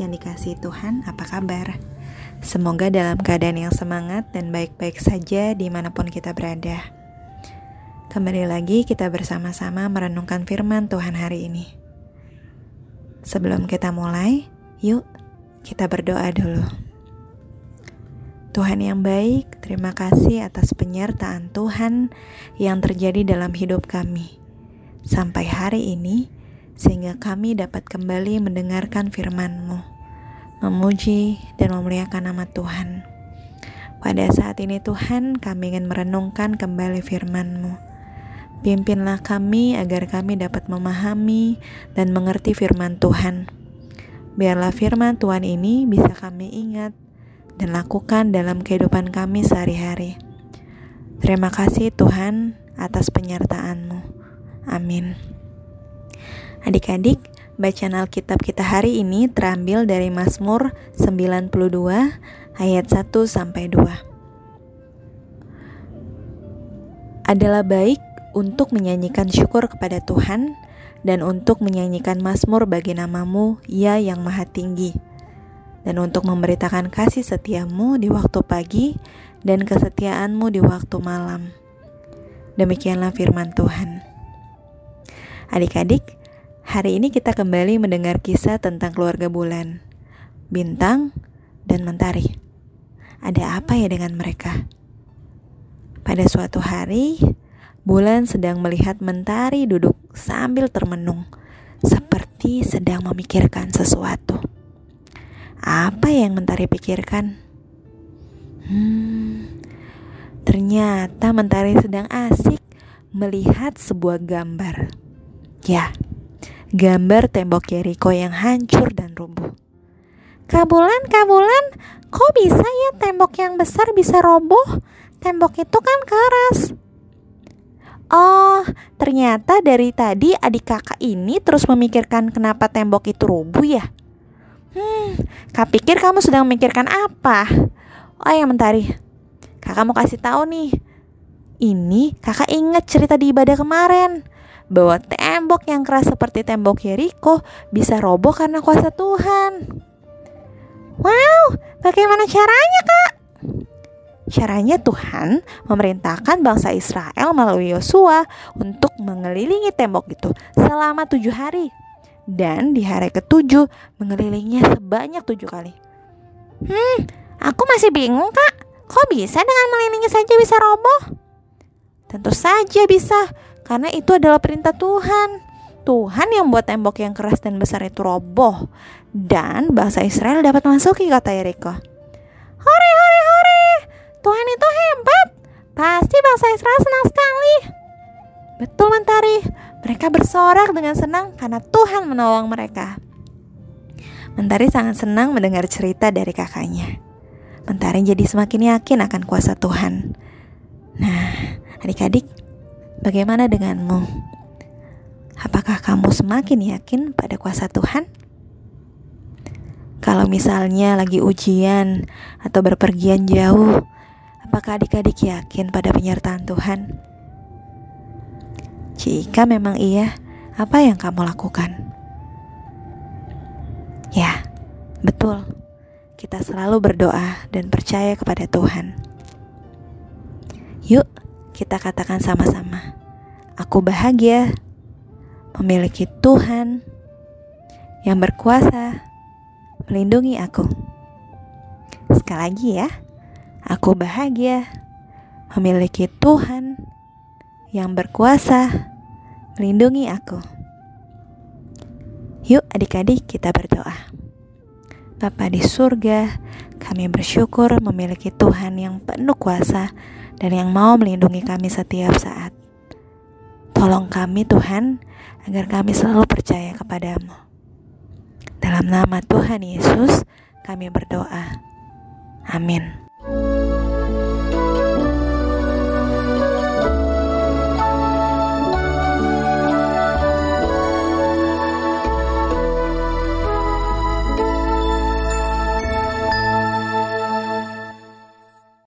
yang dikasih Tuhan, apa kabar? Semoga dalam keadaan yang semangat dan baik-baik saja di mana pun kita berada. Kembali lagi kita bersama-sama merenungkan firman Tuhan hari ini. Sebelum kita mulai, yuk kita berdoa dulu. Tuhan yang baik, terima kasih atas penyertaan Tuhan yang terjadi dalam hidup kami. Sampai hari ini, sehingga kami dapat kembali mendengarkan firman-Mu, memuji dan memuliakan nama Tuhan. Pada saat ini Tuhan, kami ingin merenungkan kembali firman-Mu. Pimpinlah kami agar kami dapat memahami dan mengerti firman Tuhan. Biarlah firman Tuhan ini bisa kami ingat dan lakukan dalam kehidupan kami sehari-hari. Terima kasih Tuhan atas penyertaan-Mu. Amin. Adik-adik, bacaan Alkitab kita hari ini terambil dari Mazmur 92 ayat 1 sampai 2. Adalah baik untuk menyanyikan syukur kepada Tuhan dan untuk menyanyikan mazmur bagi namamu, Ya yang Maha Tinggi, dan untuk memberitakan kasih setiamu di waktu pagi dan kesetiaanmu di waktu malam. Demikianlah firman Tuhan. Adik-adik, Hari ini kita kembali mendengar kisah tentang keluarga bulan, bintang, dan mentari. Ada apa ya dengan mereka? Pada suatu hari, bulan sedang melihat mentari duduk sambil termenung, seperti sedang memikirkan sesuatu. Apa yang mentari pikirkan? Hmm, ternyata mentari sedang asik melihat sebuah gambar. Ya, gambar tembok Yeriko yang hancur dan rubuh. Kabulan, kabulan, kok bisa ya tembok yang besar bisa roboh? Tembok itu kan keras. Oh, ternyata dari tadi adik kakak ini terus memikirkan kenapa tembok itu rubuh ya? Hmm, kak pikir kamu sedang memikirkan apa? Oh ya mentari, kakak mau kasih tahu nih. Ini kakak ingat cerita di ibadah kemarin bahwa tembok yang keras seperti tembok Yeriko bisa roboh karena kuasa Tuhan. Wow, bagaimana caranya kak? Caranya Tuhan memerintahkan bangsa Israel melalui Yosua untuk mengelilingi tembok itu selama tujuh hari. Dan di hari ketujuh mengelilinginya sebanyak tujuh kali. Hmm, aku masih bingung kak. Kok bisa dengan mengelilingi saja bisa roboh? Tentu saja bisa karena itu adalah perintah Tuhan. Tuhan yang buat tembok yang keras dan besar itu roboh dan bangsa Israel dapat masuki kata Yeriko. Hore hore hore, Tuhan itu hebat. Pasti bangsa Israel senang sekali. Betul Mentari, mereka bersorak dengan senang karena Tuhan menolong mereka. Mentari sangat senang mendengar cerita dari kakaknya. Mentari jadi semakin yakin akan kuasa Tuhan. Nah, adik-adik, Bagaimana denganmu? Apakah kamu semakin yakin pada kuasa Tuhan? Kalau misalnya lagi ujian atau berpergian jauh, apakah adik-adik yakin pada penyertaan Tuhan? Jika memang iya, apa yang kamu lakukan? Ya, betul. Kita selalu berdoa dan percaya kepada Tuhan. Kita katakan sama-sama, "Aku bahagia memiliki Tuhan yang berkuasa melindungi aku." Sekali lagi, ya, aku bahagia memiliki Tuhan yang berkuasa melindungi aku. Yuk, adik-adik, kita berdoa. Bapa di surga, kami bersyukur memiliki Tuhan yang penuh kuasa dan yang mau melindungi kami setiap saat. Tolong kami Tuhan, agar kami selalu percaya kepadamu. Dalam nama Tuhan Yesus, kami berdoa. Amin.